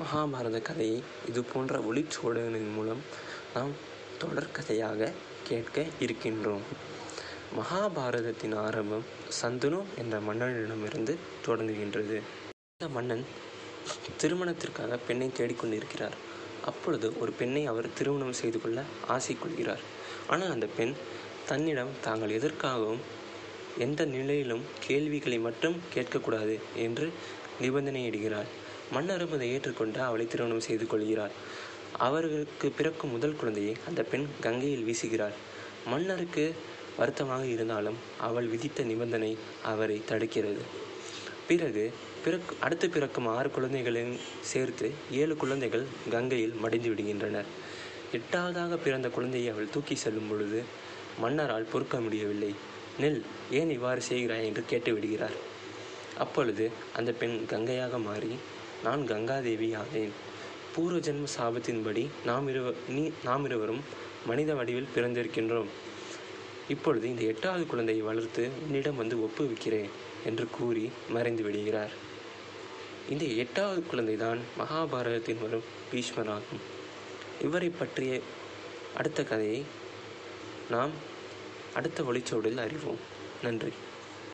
மகாபாரத கதையை இது போன்ற ஒளிச்சுவடுகளின் மூலம் நாம் தொடர்கதையாக கேட்க இருக்கின்றோம். மகாபாரதத்தின் ஆரம்பம் சந்துனு என்ற மன்னனிடமிருந்து தொடங்குகின்றது. இந்த மன்னன் திருமணத்திற்காக பெண்ணை தேடிக்கொண்டிருக்கிறார். அப்பொழுது ஒரு பெண்ணை அவர் திருமணம் செய்து கொள்ள ஆசை கொள்கிறார். ஆனால் அந்த பெண் தன்னிடம் தாங்கள் எதற்காகவும் எந்த நிலையிலும் கேள்விகளை மட்டும் கேட்கக்கூடாது என்று நிபந்தனையிடுகிறார் மன்னரும் அதை ஏற்றுக்கொண்டு அவளை திருமணம் செய்து கொள்கிறார் அவர்களுக்கு பிறக்கும் முதல் குழந்தையை அந்த பெண் கங்கையில் வீசுகிறார் மன்னருக்கு வருத்தமாக இருந்தாலும் அவள் விதித்த நிபந்தனை அவரை தடுக்கிறது. பிறகு பிறக்கு அடுத்து பிறக்கும் ஆறு குழந்தைகளையும் சேர்த்து ஏழு குழந்தைகள் கங்கையில் மடிந்து விடுகின்றனர். எட்டாவதாக பிறந்த குழந்தையை அவள் தூக்கி செல்லும் பொழுது மன்னரால் பொறுக்க முடியவில்லை. நெல் ஏன் இவ்வாறு செய்கிறாய்? என்று கேட்டு விடுகிறார். அப்பொழுது அந்த பெண் கங்கையாக மாறி நான் கங்காதேவி ஆனேன் பூர்வ ஜென்ம சாபத்தின்படி நாம் இருவ நீ நாம் இருவரும் மனித வடிவில் பிறந்திருக்கின்றோம். இப்பொழுது இந்த எட்டாவது குழந்தையை வளர்த்து உன்னிடம் வந்து ஒப்புவிக்கிறேன் என்று கூறி மறைந்து விடுகிறார். இந்த எட்டாவது குழந்தை தான் மகாபாரதத்தின் வரும் பீஷ்மராகும் இவரை பற்றிய அடுத்த கதையை நாம் அடுத்த ஒளிச்சோடில் அறிவோம். நன்றி.